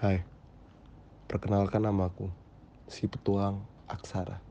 Hai, perkenalkan nama aku si petuang Aksara.